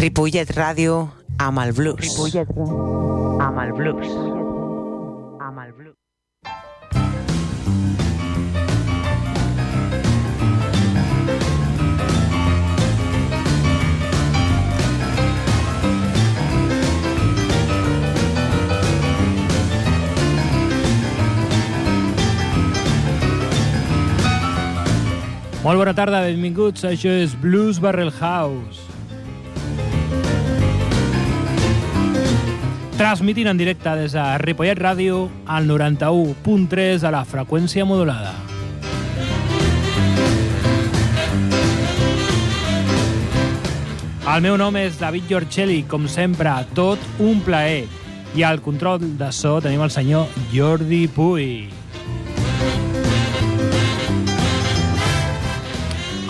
Ripollet Ràdio amb el blues. Ripollet amb el blues. Molt bona tarda, benvinguts. Això és Blues Barrel House. Transmitint en directe des de Ripollet Ràdio al 91.3 a la freqüència modulada. El meu nom és David Giorcelli, com sempre, tot un plaer. I al control de so tenim el senyor Jordi Puy.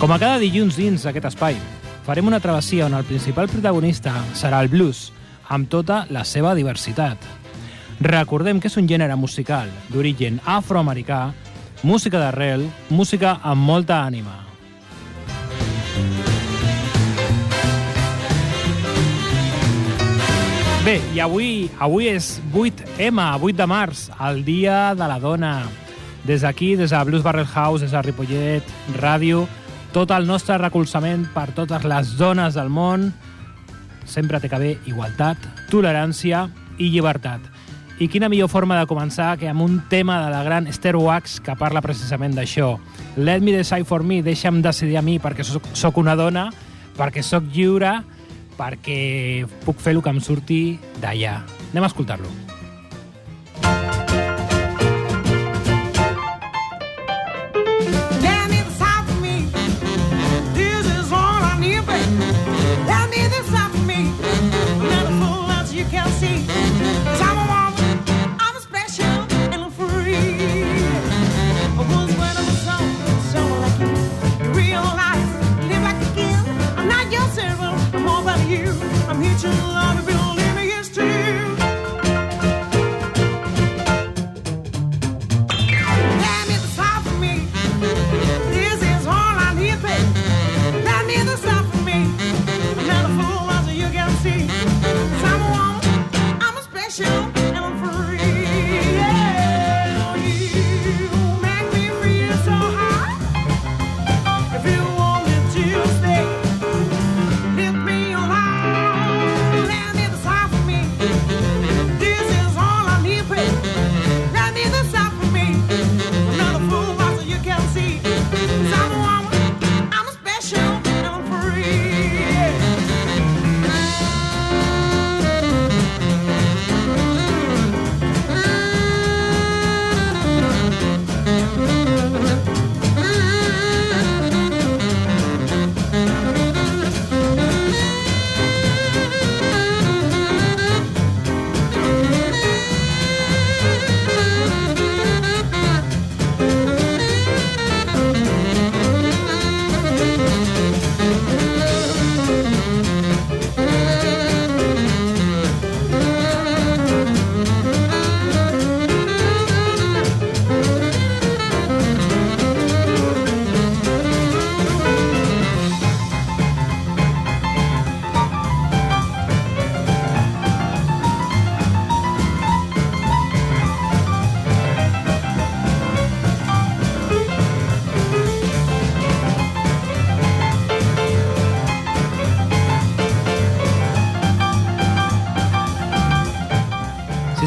Com a cada dilluns dins d'aquest espai, farem una travessia on el principal protagonista serà el blues, amb tota la seva diversitat. Recordem que és un gènere musical d'origen afroamericà, música d'arrel, música amb molta ànima. Bé, i avui, avui és 8M, 8 de març, el Dia de la Dona. Des d'aquí, des de Blues Barrel House, des de Ripollet, Ràdio, tot el nostre recolzament per totes les dones del món. Sempre té que haver igualtat, tolerància i llibertat. I quina millor forma de començar que amb un tema de la gran Esther Wax que parla precisament d'això. Let me decide for me, deixa'm decidir a mi perquè soc, soc una dona, perquè sóc lliure, perquè puc fer el que em surti d'allà. Anem a escoltar-lo.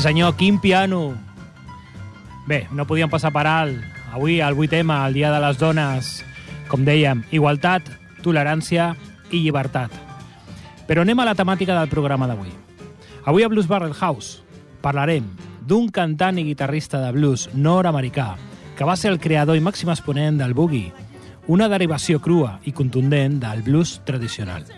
Senyor, quin piano! Bé, no podíem passar per alt. Avui, el 8M, el Dia de les Dones, com dèiem, igualtat, tolerància i llibertat. Però anem a la temàtica del programa d'avui. Avui a Blues Barrel House parlarem d'un cantant i guitarrista de blues nord-americà que va ser el creador i màxim exponent del boogie, una derivació crua i contundent del blues tradicional.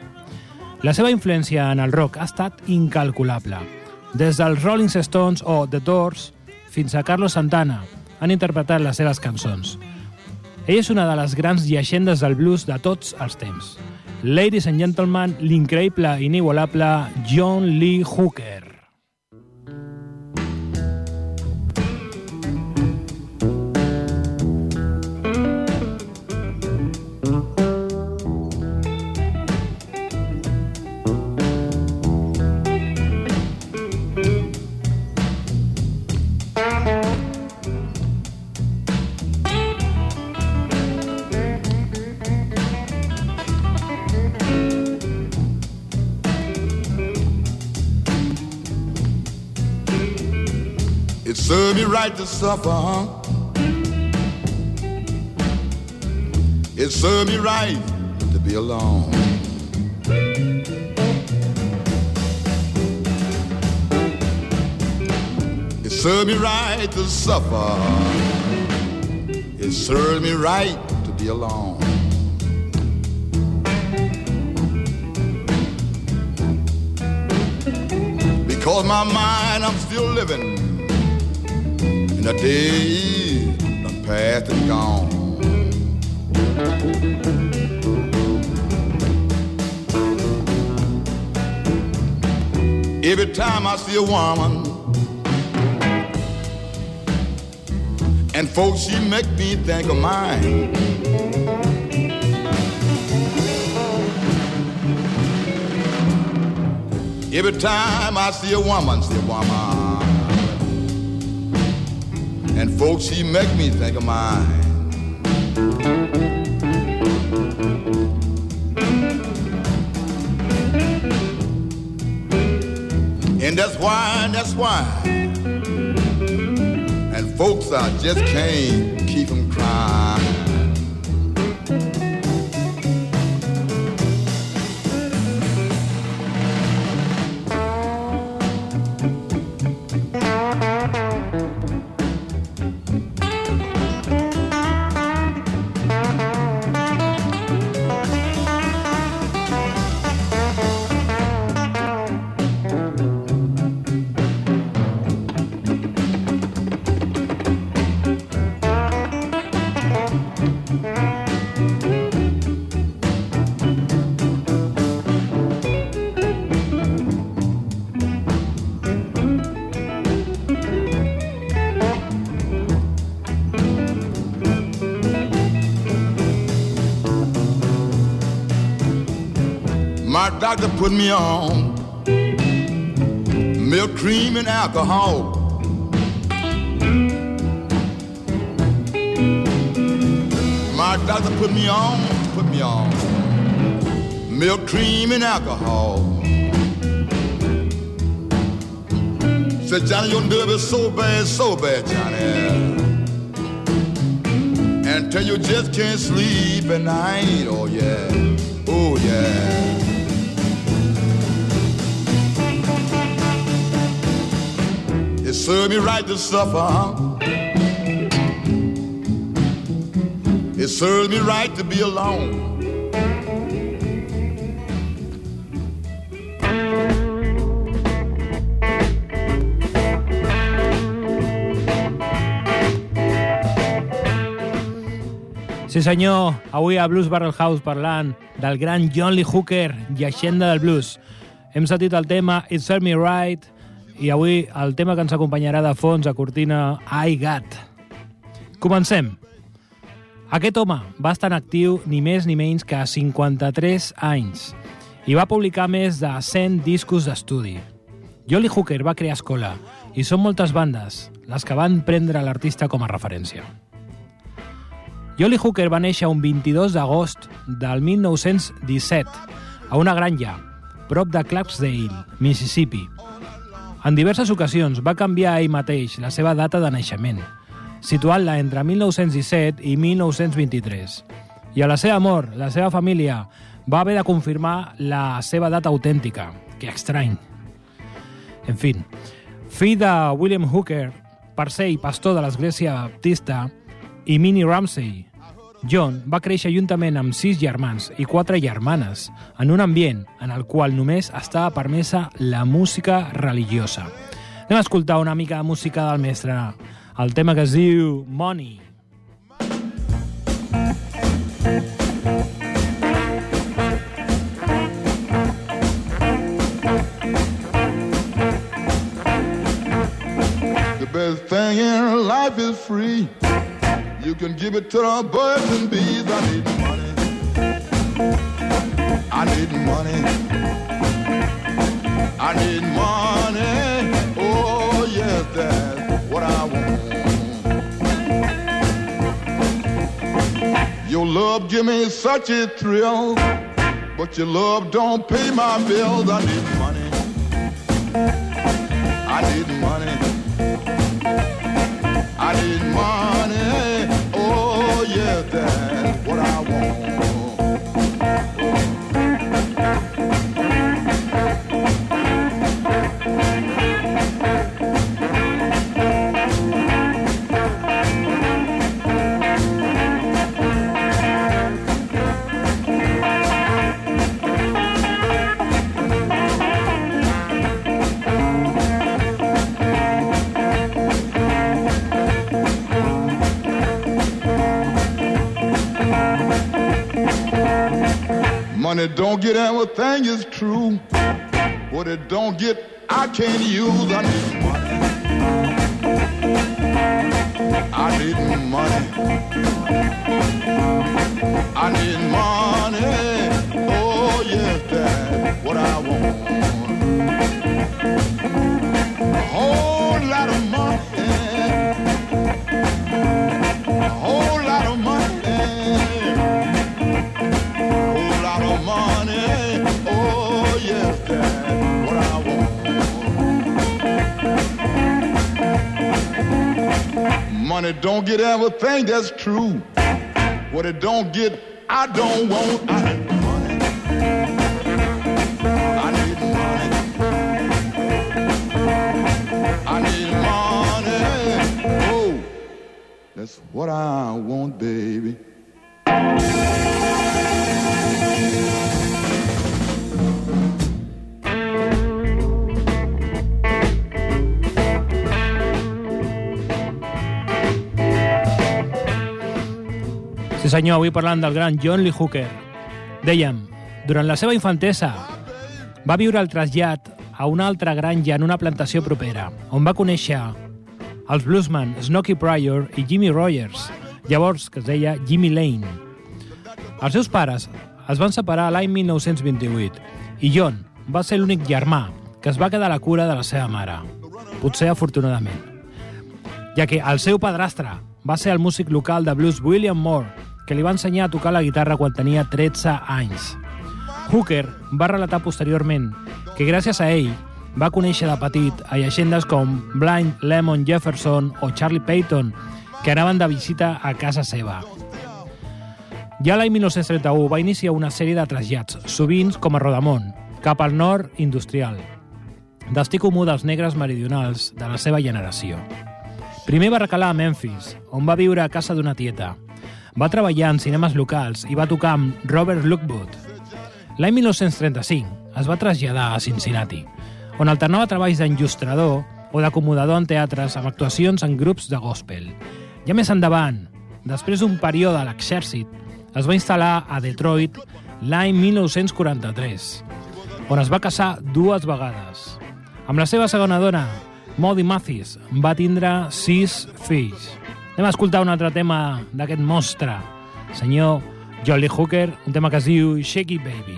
La seva influència en el rock ha estat incalculable. Des dels Rolling Stones o The Doors fins a Carlos Santana han interpretat les seves cançons. Ell és una de les grans llegendes del blues de tots els temps. Ladies and gentlemen, l'increïble i inigualable John Lee Hooker. Served me right to suffer, huh? It served me right to be alone. It served me right to suffer. It served me right to be alone. Because my mind, I'm still living in the day the past and gone. Every time I see a woman, and folks, she make me think of mine. Every time I see a woman, see a woman, and folks, she make me think of mine. And that's why, that's why. And folks, I just can't doctor put me on milk, cream, and alcohol. My doctor put me on, put me on milk, cream, and alcohol. Said Johnny, your nerve is so bad, so bad, Johnny. Until you just can't sleep at night, oh yeah, oh yeah. It served me right to suffer. It served me right to be alone. Sí senyor, avui a Blues Barrel House parlant del gran John Lee Hooker, llegenda del blues. Hem sentit el tema It Served Me Right i avui el tema que ens acompanyarà de fons a cortina I Got. Comencem. Aquest home va estar en actiu ni més ni menys que 53 anys i va publicar més de 100 discos d'estudi. Jolly Hooker va crear escola i són moltes bandes les que van prendre l'artista com a referència. Jolly Hooker va néixer un 22 d'agost del 1917 a una granja, prop de Clarksdale, Mississippi. En diverses ocasions va canviar ell mateix la seva data de naixement, situant-la entre 1917 i 1923. I a la seva mort, la seva família va haver de confirmar la seva data autèntica. Que estrany. En fi, fill de William Hooker, parcer i pastor de l'església baptista, i Minnie Ramsey. John va créixer juntament amb sis germans i quatre germanes en un ambient en el qual només estava permesa la música religiosa. Anem a escoltar una mica de música del mestre, el tema que es diu Money. The best thing in life is free. You can give it to the birds and bees. I need money. I need money. I need money. Oh, yes, that's what I want. Your love give me such a thrill, but your love don't pay my bills. I need money. I need money. I need money that what I want. Don't get everything is true. What it don't get, I can't use. I need money. I need money. I need money. Oh yes, that's what I want. Money don't get everything that's true. What it don't get, I don't want. I need money. I need money. I need money. Oh, that's what I want, baby. Senyor, avui parlant del gran John Lee Hooker. Dèiem, durant la seva infantesa va viure el trasllat a una altra granja en una plantació propera, on va conèixer els bluesman Snooky Pryor i Jimmy Rogers, llavors que es deia Jimmy Lane. Els seus pares es van separar l'any 1928 i John va ser l'únic germà que es va quedar a la cura de la seva mare, potser afortunadament, ja que el seu padrastre va ser el músic local de blues William Moore, que li va ensenyar a tocar la guitarra quan tenia 13 anys. Hooker va relatar posteriorment que gràcies a ell va conèixer de petit a llegendes com Blind Lemon Jefferson o Charlie Payton, que anaven de visita a casa seva. Ja l'any 1931 va iniciar una sèrie de trasllats, sovint com a Rodamont, cap al nord industrial, destí comú dels negres meridionals de la seva generació. Primer va recalar a Memphis, on va viure a casa d'una tieta. Va treballar en cinemes locals i va tocar amb Robert Lockwood. L'any 1935 es va traslladar a Cincinnati, on alternava treballs d'enllustrador o d'acomodador en teatres amb actuacions en grups de gospel. Ja més endavant, després d'un període a l'exèrcit, es va instal·lar a Detroit l'any 1943, on es va casar dues vegades. Amb la seva segona dona, Maudie Mathis, va tindre sis fills. Anem a escoltar un altre tema d'aquest monstre, senyor Jolly Hooker, un tema que es diu Shake It Baby.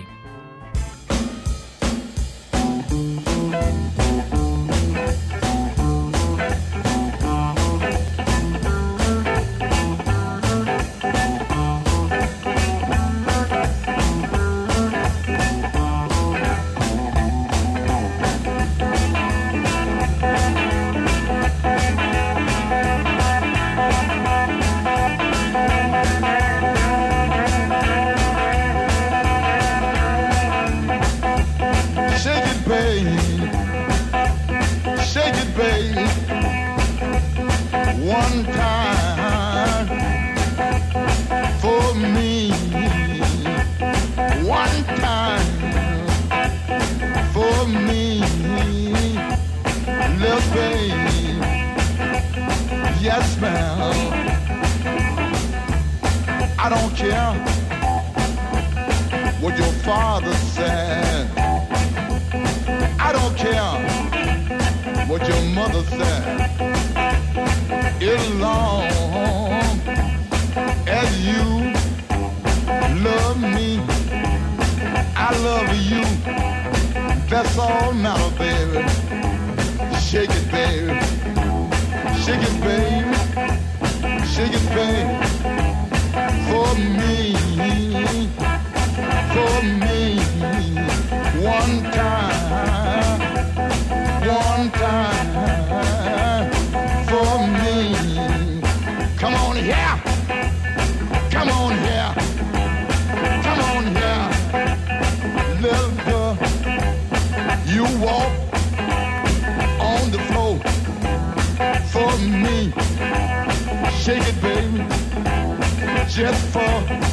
Baby. One time for me. One time for me. Baby. Yes, ma'am. I don't care what your father said. I don't care what your mother said. As long as you love me, I love you. That's all matter, baby. Shake it, baby. Shake it, baby. Shake it, baby. For me. For me. One time. you walk on the floor for me. Shake it, baby, just for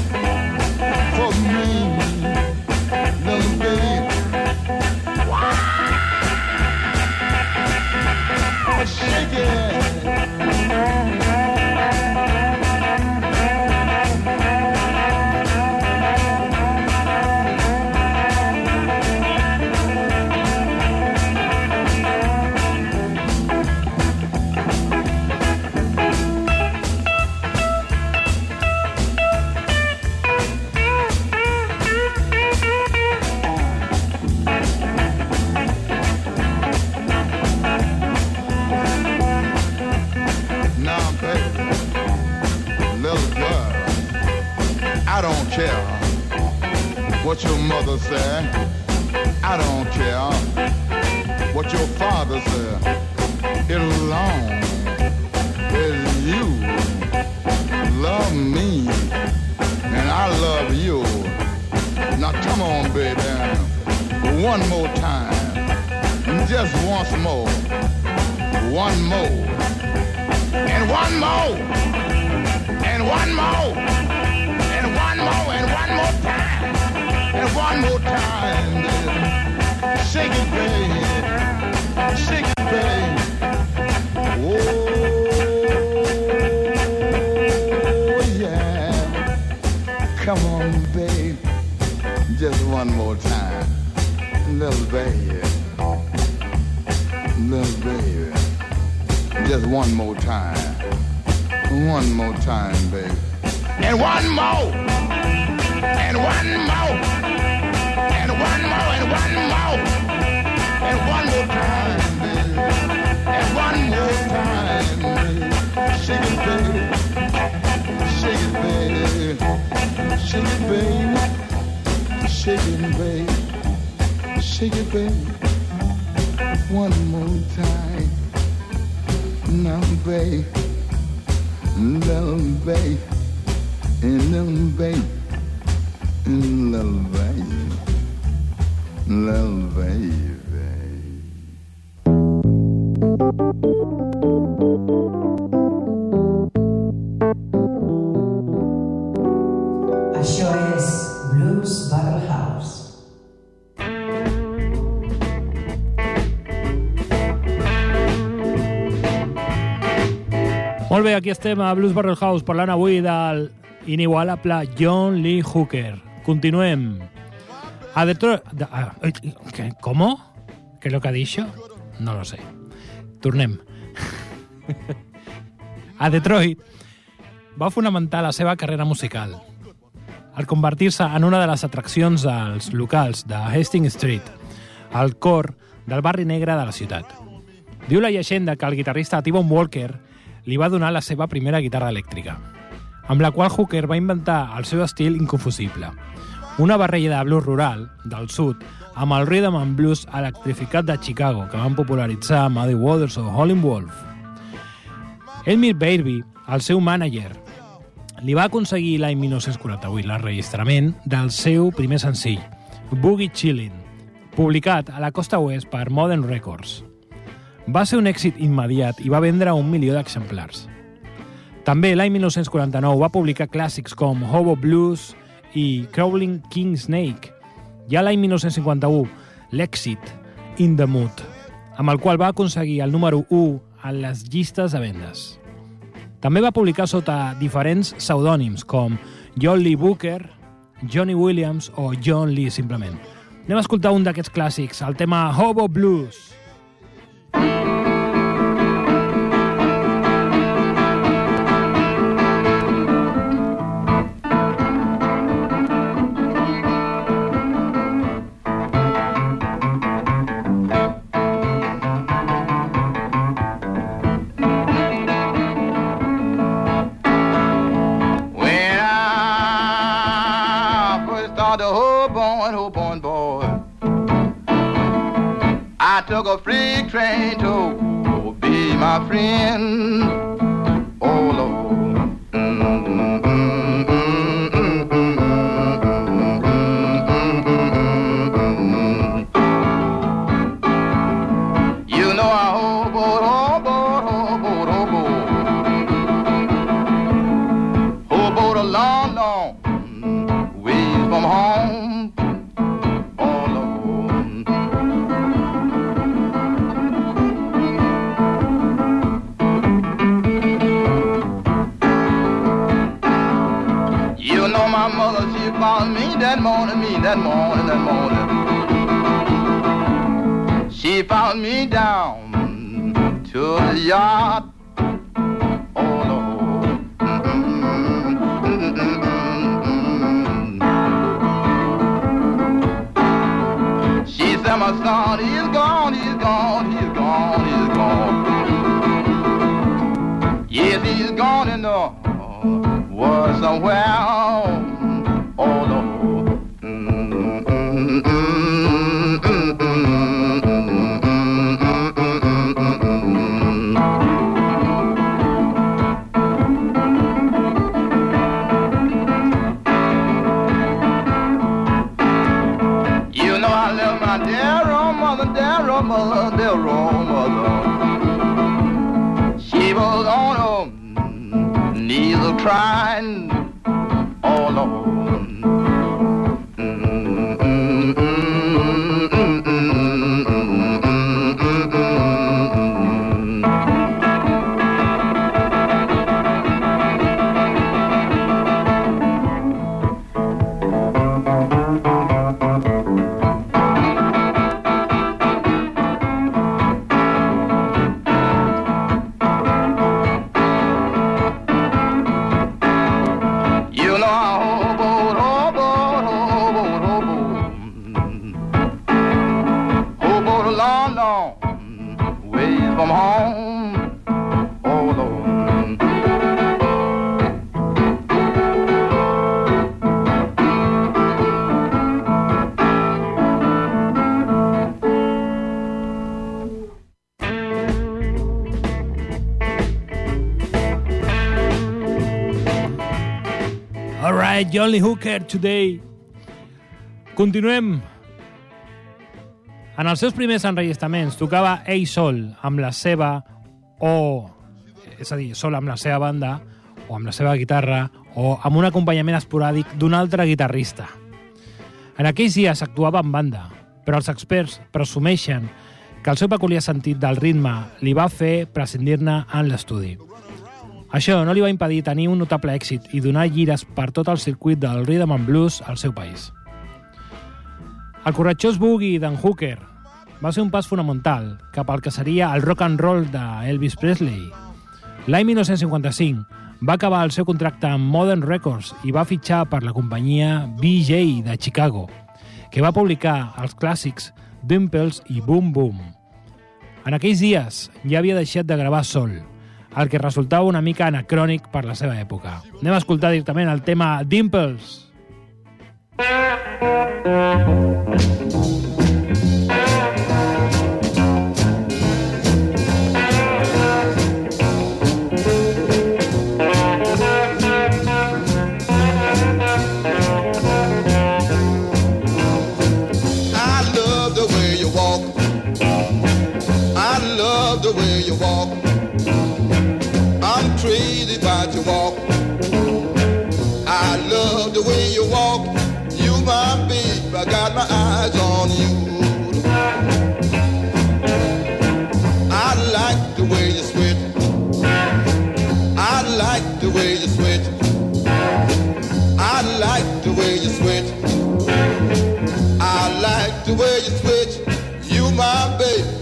Això és Blues Barrel House. Molt bé, aquí estem a Blues Barrel House parlant avui del inigualable John Lee Hooker. Continuem. A Detroit... de- ah, eh. ¿Cómo? ¿Qué es lo que ha dicho? No lo sé. Tornem. a Detroit va fonamentar la seva carrera musical al convertir-se en una de les atraccions dels locals de Hastings Street, al cor del barri negre de la ciutat. Diu la llegenda que el guitarrista T-Bone Walker li va donar la seva primera guitarra elèctrica, amb la qual Hooker va inventar el seu estil inconfusible. Una barreja de blues rural, del sud, amb el rhythm and blues electrificat de Chicago, que van popularitzar Muddy Waters o Howlin' Wolf. Elmir Bairby, el seu mànager, li va aconseguir l'any 1948 l'enregistrament del seu primer senzill, Boogie Chillin', publicat a la costa oest per Modern Records. Va ser un èxit immediat i va vendre un milió d'exemplars. També l'any 1949 va publicar clàssics com Hobo Blues i Crawling King Snake. I a l'any 1951, l'èxit In the Mood, amb el qual va aconseguir el número 1 en les llistes de vendes. També va publicar sota diferents pseudònims com John Lee Booker, Johnny Williams o John Lee simplement. Anem a escoltar un d'aquests clàssics, el tema Hobo Blues. Train to oh, oh, be my friend. Johnny Hooker today. Continuem. En els seus primers enregistraments tocava ell sol amb la seva o és a dir, sol amb la seva banda o amb la seva guitarra o amb un acompanyament esporàdic d'un altre guitarrista. En aquells dies actuava en banda, però els experts presumeixen que el seu peculiar sentit del ritme li va fer prescindir-ne en l'estudi. Això no li va impedir tenir un notable èxit i donar gires per tot el circuit del rhythm and blues al seu país. El corretxós boogie d'en Hooker va ser un pas fonamental cap al que seria el rock and roll d'Elvis Presley. L'any 1955 va acabar el seu contracte amb Modern Records i va fitxar per la companyia BJ de Chicago, que va publicar els clàssics Dimples i Boom Boom. En aquells dies ja havia deixat de gravar sol, el que resultava una mica anacrònic per la seva època. Anem a escoltar directament el tema Dimples. I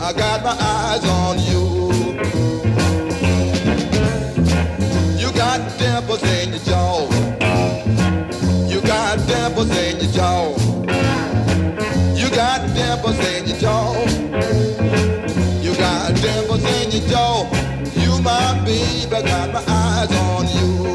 I got my eyes on you. You got dimples in your jaw. You got dimples in your jaw. You got dimples in your jaw. You got dimples in your jaw. You my babe, I got my eyes on you.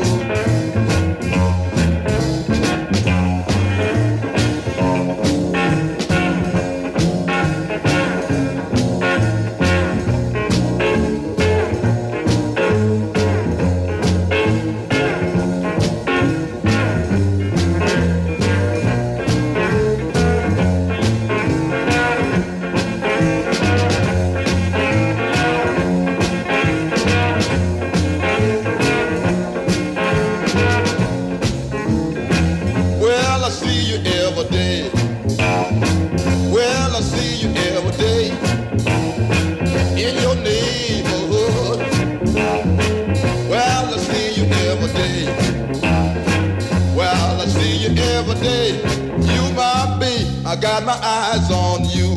Got my eyes on you.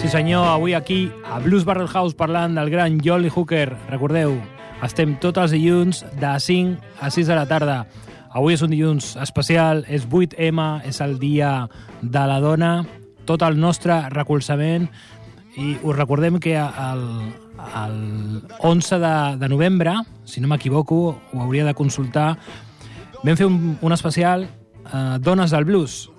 Sí senyor, avui aquí a Blues Barrel House parlant del gran Jolly Hooker. Recordeu, estem tots els dilluns de 5 a 6 de la tarda. Avui és un dilluns especial, és 8M, és el dia de la dona, tot el nostre recolzament i us recordem que el, el 11 de, de novembre, si no m'equivoco, ho hauria de consultar, vam fer un, un especial eh, Dones del Blues,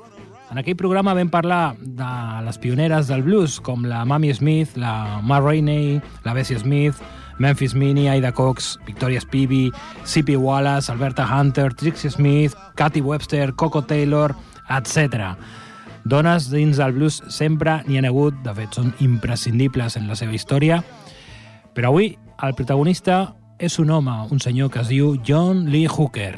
en aquell programa vam parlar de les pioneres del blues, com la Mamie Smith, la Ma Rainey, la Bessie Smith, Memphis Minnie, Aida Cox, Victoria Spivey, C.P. Wallace, Alberta Hunter, Trixie Smith, Cathy Webster, Coco Taylor, etc. Dones dins del blues sempre n'hi ha hagut, de fet són imprescindibles en la seva història, però avui el protagonista és un home, un senyor que es diu John Lee Hooker.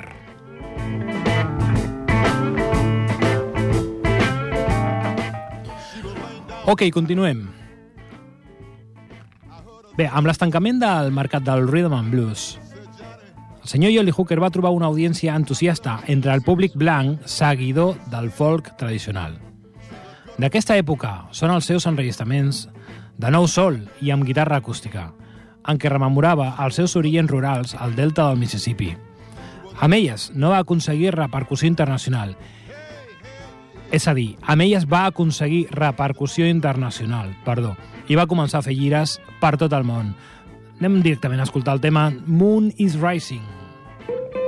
Ok, continuem. Bé, amb l'estancament del mercat del rhythm and blues, el senyor Jolly Hooker va trobar una audiència entusiasta entre el públic blanc seguidor del folk tradicional. D'aquesta època són els seus enregistraments de nou sol i amb guitarra acústica, en què rememorava els seus orígens rurals al delta del Mississippi. Amb elles no va aconseguir repercussió internacional és a dir, amb elles va aconseguir repercussió internacional, perdó, i va començar a fer gires per tot el món. Anem directament a escoltar el tema Moon is Rising. Yeah,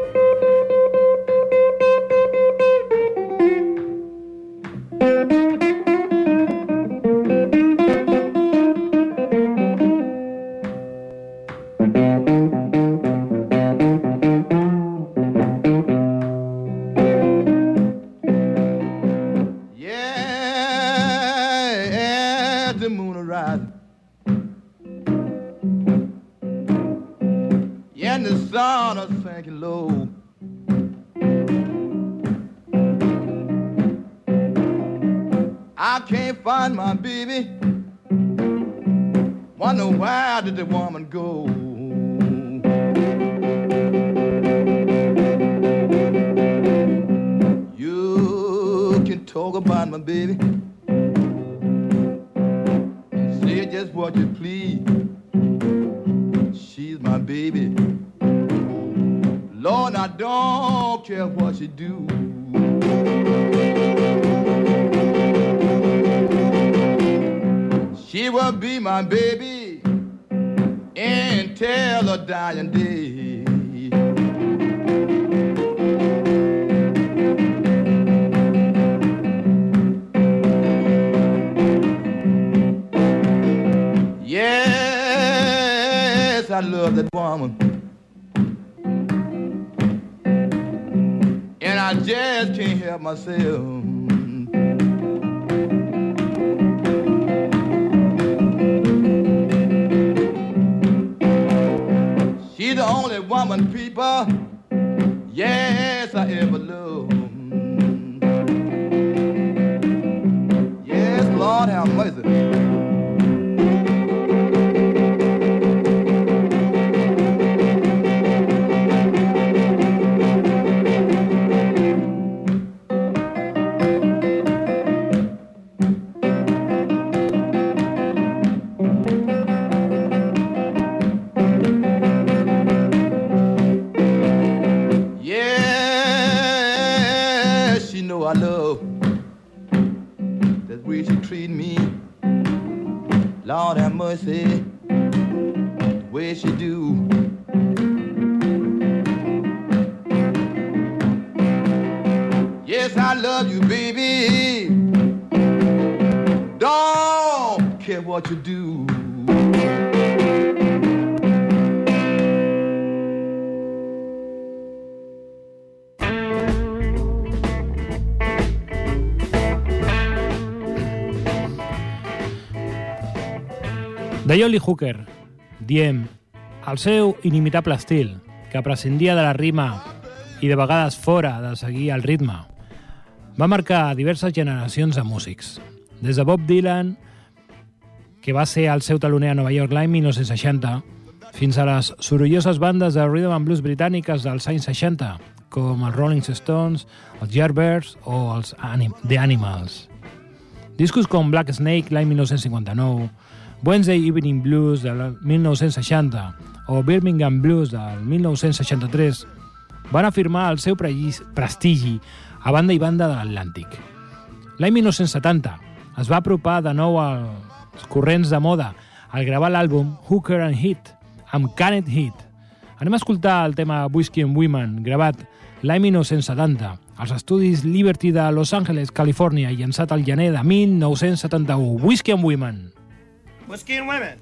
Say just what you please. She's my baby. Lord, I don't care what she do. She will be my baby until a dying day. Woman. And I just can't help myself. She's the only woman, people. Yes, I ever loved. Yes, Lord have mercy. De Jolly Hooker, diem, el seu inimitable estil, que prescindia de la rima i de vegades fora de seguir el ritme, va marcar diverses generacions de músics. Des de Bob Dylan, que va ser el seu taloner a Nova York l'any 1960, fins a les sorolloses bandes de rhythm and blues britàniques dels anys 60, com els Rolling Stones, els Yardbirds o els Anim The Animals. Discos com Black Snake l'any 1959, Wednesday Evening Blues del 1960 o Birmingham Blues del 1963 van afirmar el seu prestigi a banda i banda de l'Atlàntic. L'any 1970 es va apropar de nou als corrents de moda al gravar l'àlbum Hooker and Hit amb Canet Hit. Anem a escoltar el tema Whiskey and Women, gravat l'any 1970 als estudis Liberty de Los Angeles, Califòrnia, llançat al gener de 1971. Whiskey and Women. Whiskey and Women. Whiskey and women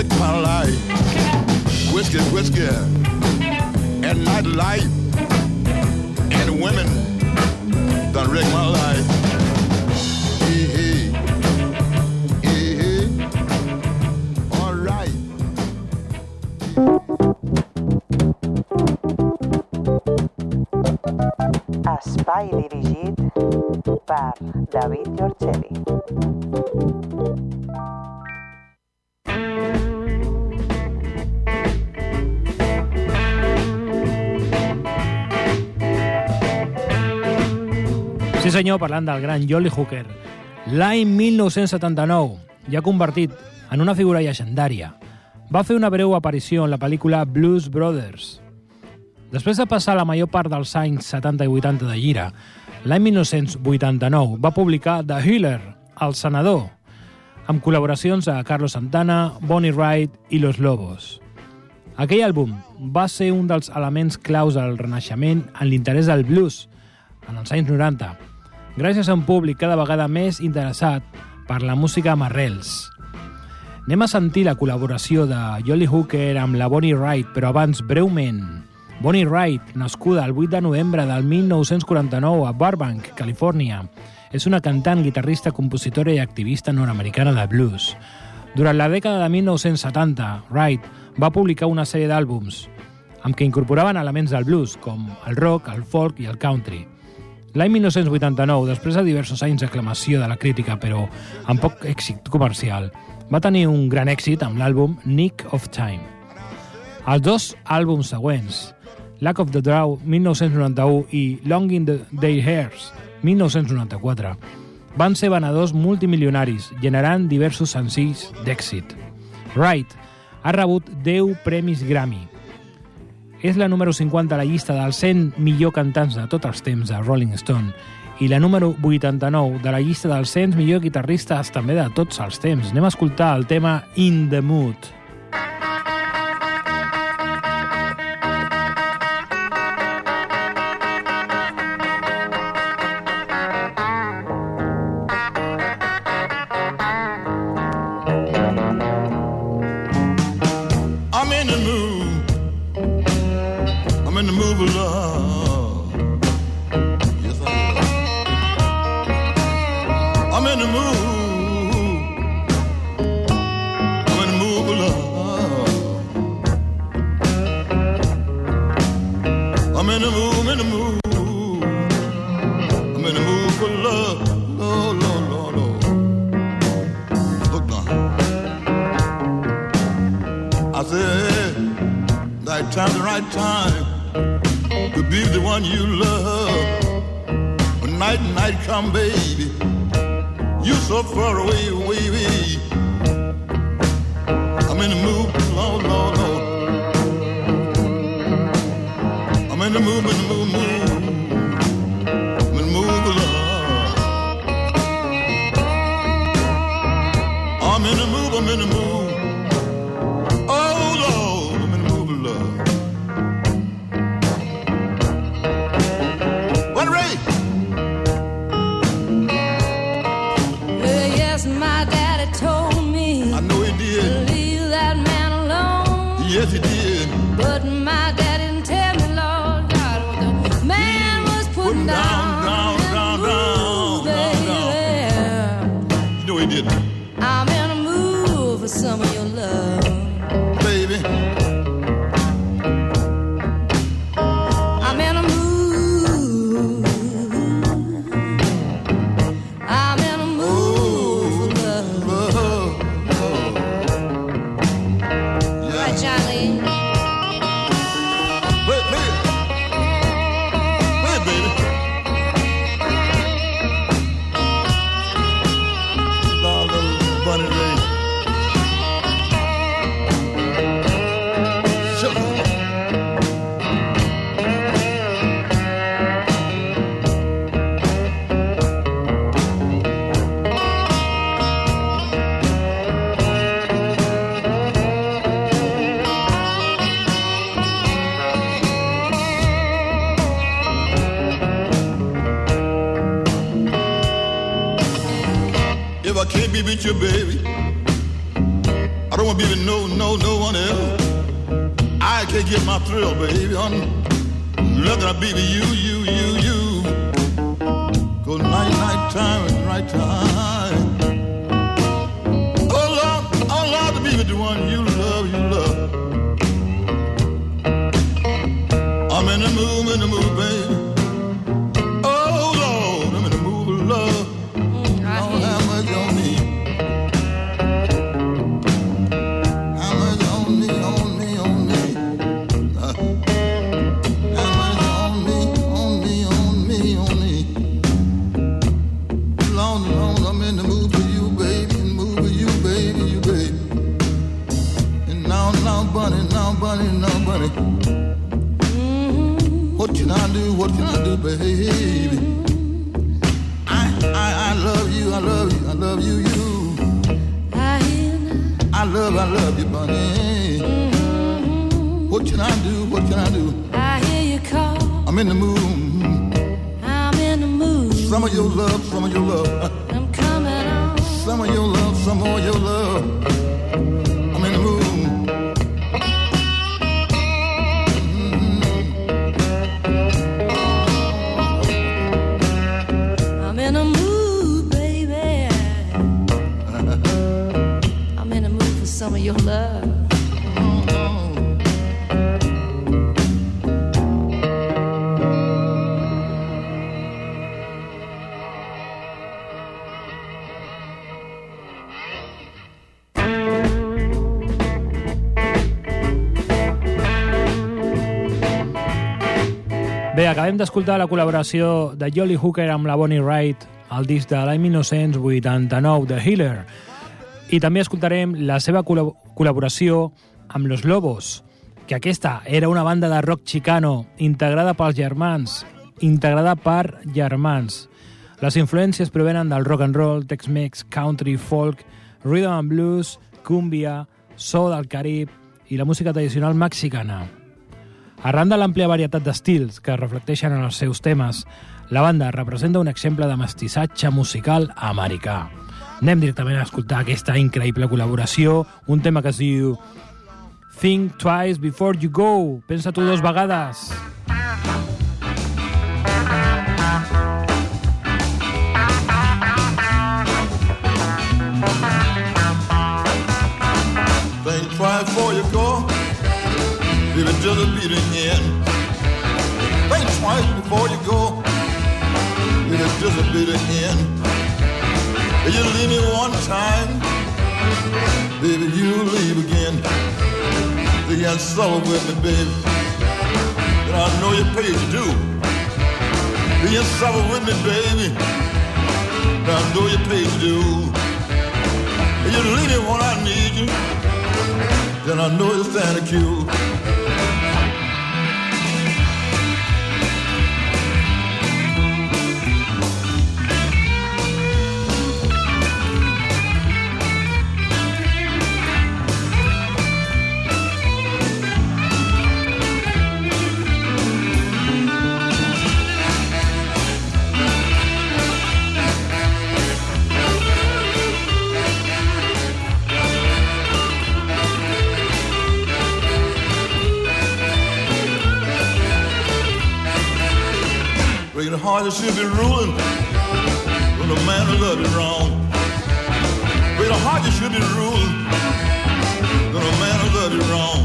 wrecked my life. Whiskey, whiskey, and nightlife, and women done wrecked my life. Espai dirigit per David Giorgeli. Senyor, parlant del gran Jolly Hooker. L'any 1979, ja convertit en una figura llegendària, va fer una breu aparició en la pel·lícula Blues Brothers. Després de passar la major part dels anys 70 i 80 de gira, l'any 1989 va publicar The Healer, El Senador, amb col·laboracions a Carlos Santana, Bonnie Wright i Los Lobos. Aquell àlbum va ser un dels elements claus del renaixement en l'interès del blues en els anys 90, gràcies a un públic cada vegada més interessat per la música amb arrels. Anem a sentir la col·laboració de Jolly Hooker amb la Bonnie Wright, però abans, breument. Bonnie Wright, nascuda el 8 de novembre del 1949 a Burbank, Califòrnia, és una cantant, guitarrista, compositora i activista nord-americana de blues. Durant la dècada de 1970, Wright va publicar una sèrie d'àlbums amb què incorporaven elements del blues, com el rock, el folk i el country. L'any 1989, després de diversos anys d'aclamació de la crítica, però amb poc èxit comercial, va tenir un gran èxit amb l'àlbum Nick of Time. Els dos àlbums següents, Lack of the Draw, 1991, i Long in the Day Hairs, 1994, van ser venedors multimilionaris, generant diversos senzills d'èxit. Wright ha rebut 10 premis Grammy, és la número 50 a la llista dels 100 millor cantants de tots els temps de Rolling Stone i la número 89 de la llista dels 100 millor guitarristes també de tots els temps. Anem a escoltar el tema In the Mood. Acabem d'escoltar la col·laboració de Jolly Hooker amb la Bonnie Wright al disc de l'any 1989, The Healer. I també escoltarem la seva col·lab- col·laboració amb Los Lobos, que aquesta era una banda de rock chicano integrada pels germans, integrada per germans. Les influències provenen del rock and roll, Tex-Mex, country, folk, rhythm and blues, cumbia, so del Carib i la música tradicional mexicana. Arran de l'àmplia varietat d'estils que reflecteixen en els seus temes, la banda representa un exemple de mestissatge musical americà. Anem directament a escoltar aquesta increïble col·laboració, un tema que es diu Think Twice Before You Go. Pensa tu dos vegades. Think If it just be the end. Think twice before you go. It just be the end. If you leave me one time, baby, you leave again. You can't suffer with me, baby. And I know you pay to do. You can't suffer with me, baby. And I know you pay to do. If you leave me when I need you then I know it's Santa Q. heart that should be ruling when the man who loved you wrong. Breaking heart that should be ruling when the man who loved you wrong.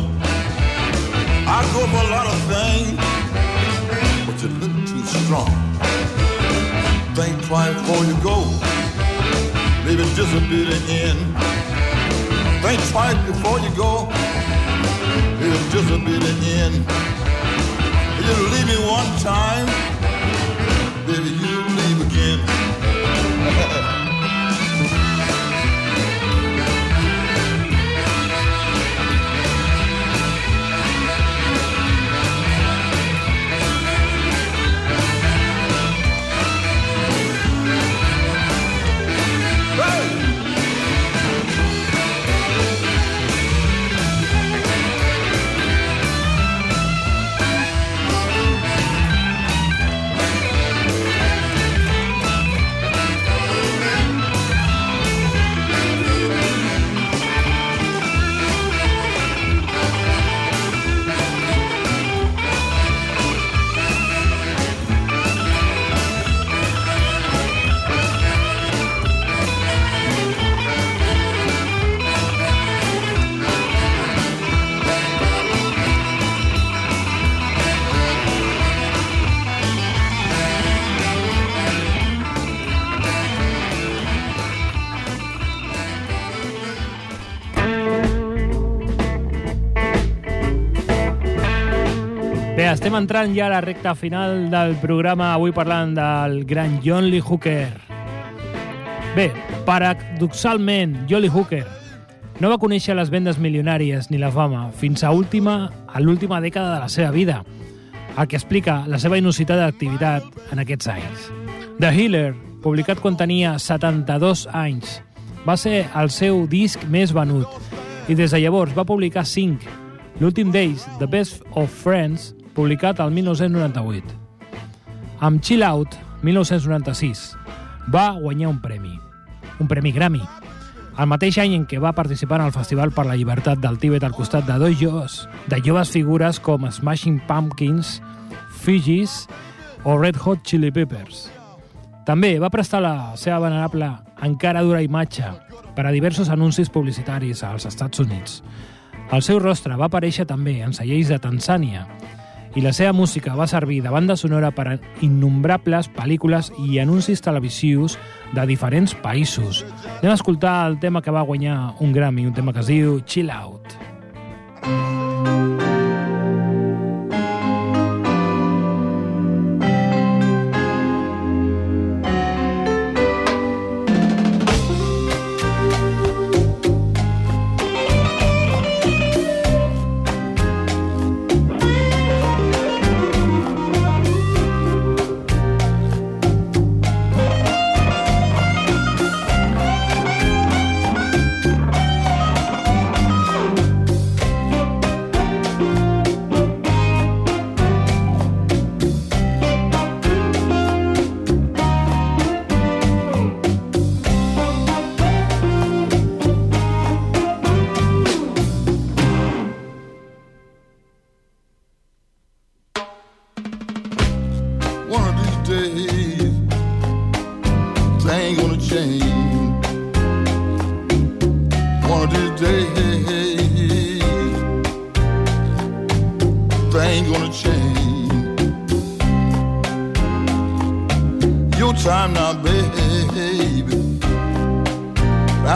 I go for a lot of things, but a little too strong. Think twice before you go. Maybe this will be the end. Think twice before you go. Maybe this will be the end. You leave me one time estem entrant ja a la recta final del programa, avui parlant del gran John Lee Hooker. Bé, paradoxalment, John Lee Hooker no va conèixer les vendes milionàries ni la fama fins a última a l'última dècada de la seva vida, el que explica la seva inusitada activitat en aquests anys. The Healer, publicat quan tenia 72 anys, va ser el seu disc més venut i des de llavors va publicar 5. L'últim d'ells, The Best of Friends, publicat el 1998. Amb Chill Out, 1996, va guanyar un premi, un premi Grammy, el mateix any en què va participar en el Festival per la Llibertat del Tíbet al costat de dos joves, de joves figures com Smashing Pumpkins, Fijis o Red Hot Chili Peppers. També va prestar la seva venerable encara dura imatge per a diversos anuncis publicitaris als Estats Units. El seu rostre va aparèixer també en cellers de Tanzània i la seva música va servir de banda sonora per a innombrables pel·lícules i anuncis televisius de diferents països. Anem a escoltar el tema que va guanyar un Grammy, un tema que es diu Chill Out. One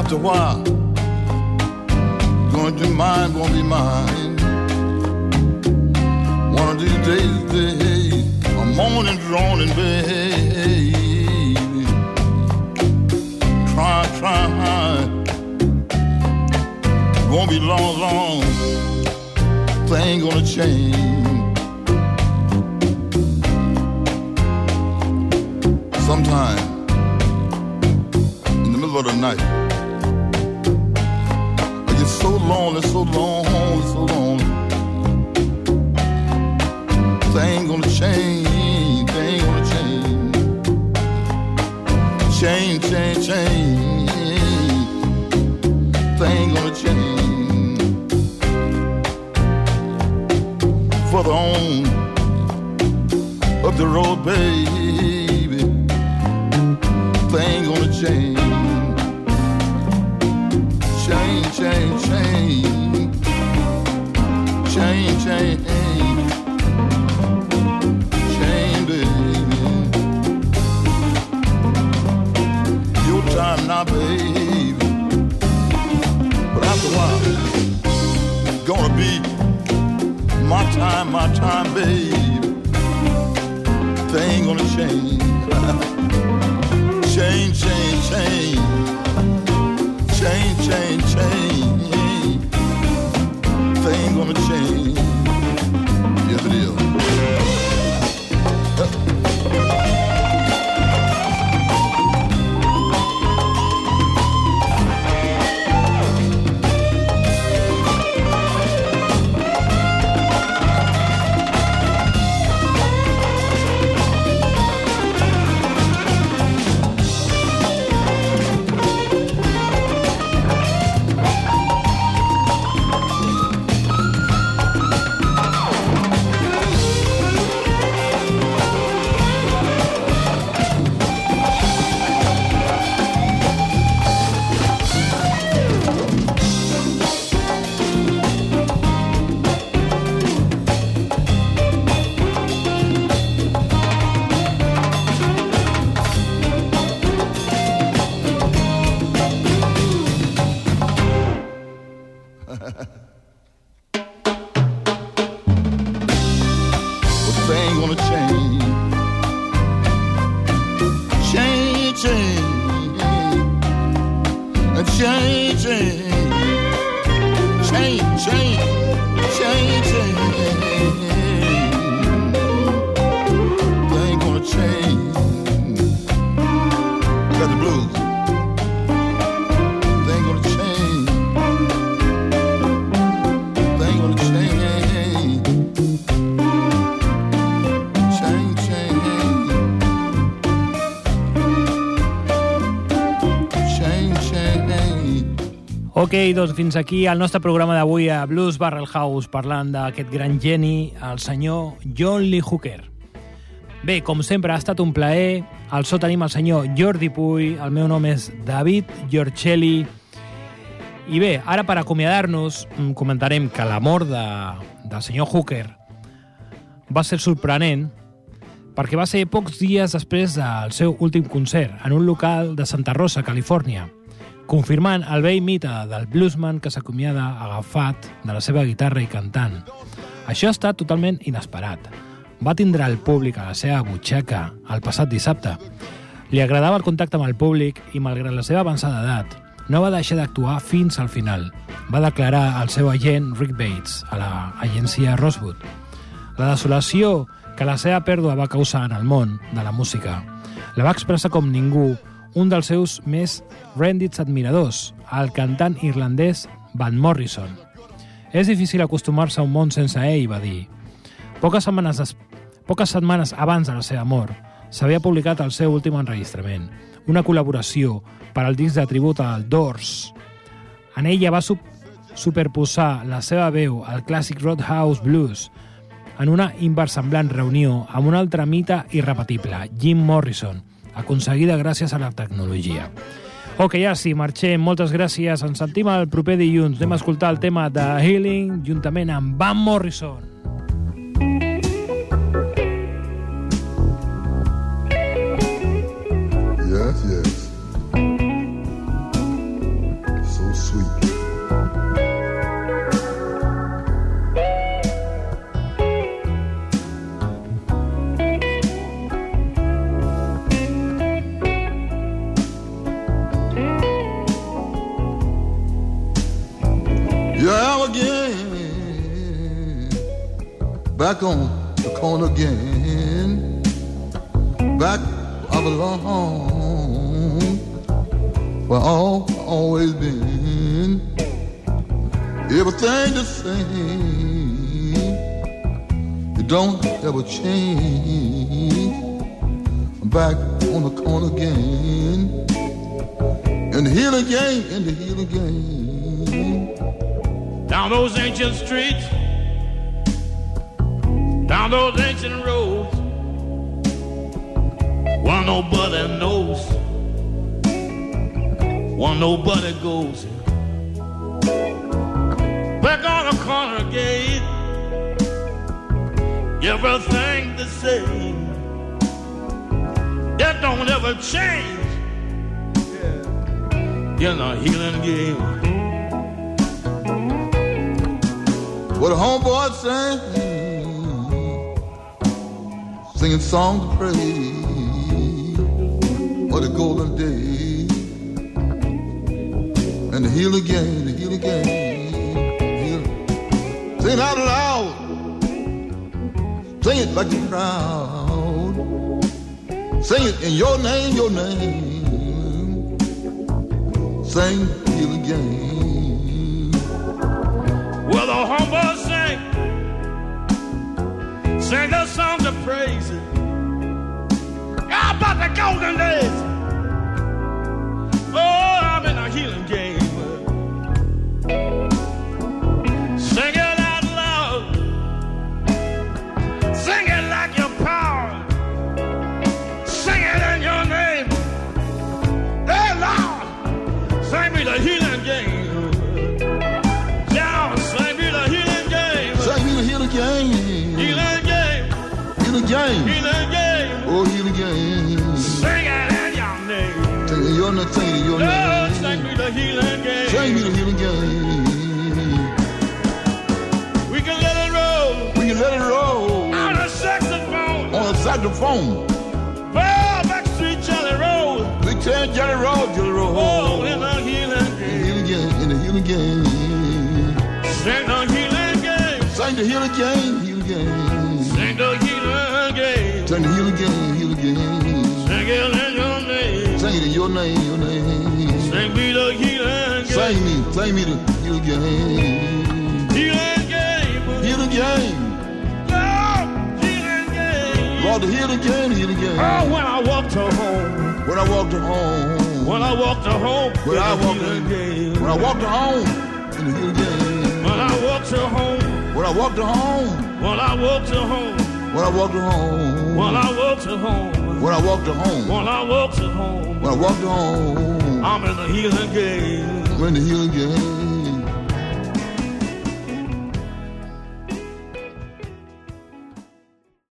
after a while, going to mind? won't be mine. One of these days, day, a morning drawn in vain. Try, try, it won't be long, long. Thing gonna change. Sometimes lonely, so Ok, doncs fins aquí el nostre programa d'avui a Blues Barrel House parlant d'aquest gran geni, el senyor John Lee Hooker. Bé, com sempre, ha estat un plaer. Al so tenim el senyor Jordi Puy, el meu nom és David Giorcelli. I bé, ara per acomiadar-nos mm, comentarem que la mort de, del senyor Hooker va ser sorprenent perquè va ser pocs dies després del seu últim concert en un local de Santa Rosa, Califòrnia, confirmant el vell mite del bluesman que s'acomiada agafat de la seva guitarra i cantant. Això ha estat totalment inesperat. Va tindre el públic a la seva butxaca el passat dissabte. Li agradava el contacte amb el públic i, malgrat la seva avançada edat, no va deixar d'actuar fins al final. Va declarar al seu agent Rick Bates a l'agència Rosewood. La desolació que la seva pèrdua va causar en el món de la música la va expressar com ningú un dels seus més rèndits admiradors, el cantant irlandès Van Morrison. És difícil acostumar-se a un món sense ell, va dir. Poques setmanes, des... Poques setmanes abans de la seva mort, s'havia publicat el seu últim enregistrament, una col·laboració per al disc de tribut al Doors. En ella va sup superposar la seva veu al clàssic Roadhouse Blues en una inversemblant reunió amb un altre mite irrepetible, Jim Morrison, aconseguida gràcies a la tecnologia. Ok, ja sí, marxem. Moltes gràcies. Ens sentim el proper dilluns. Anem a escoltar el tema de Healing juntament amb Van Morrison. Yes, yes. Back on the corner again. Back I belong. Where all always been. Everything the same. It don't ever change. Back on the corner again. In the healing game, in the healing game. down those ancient streets, down those ancient roads. One nobody knows, one nobody goes. Back on the corner gate, everything the same. that don't ever change. In the healing game. What a homeboy sang, singing songs of praise for the golden day. and the healing again, the healing game. Heal. Sing out loud, sing it like you're proud. Sing it in your name, your name. Sing healing again. Well, the humble sing, sing the song golden days? The phone. Well, Backstreet Jelly Roll. Big Ten Jelly Roll, Jelly Roll. Oh, in the healing game. Healing game, in the healing game. Sing the healing game. Sing the healing game, healing game. Sing the healing game. Sing the healing game, healing game. Sing it in your name. Sing it in your name, your name. Sing me the healing game. Sing me, sing me the healing game. Healing game. Healing game. Lord, healing game. Lord, the healing game, healing game. Oh, when I walked her home. When I walked her home. When I walked her home. When I in walked her game. When I walked her home. In the healing game. When I walked her home. When I walked her home. When I walked her home. When I walked her home. When I walked her home. When I walked her home. When I walked her home. When I walked her home. I'm in the healing game. When the healing game.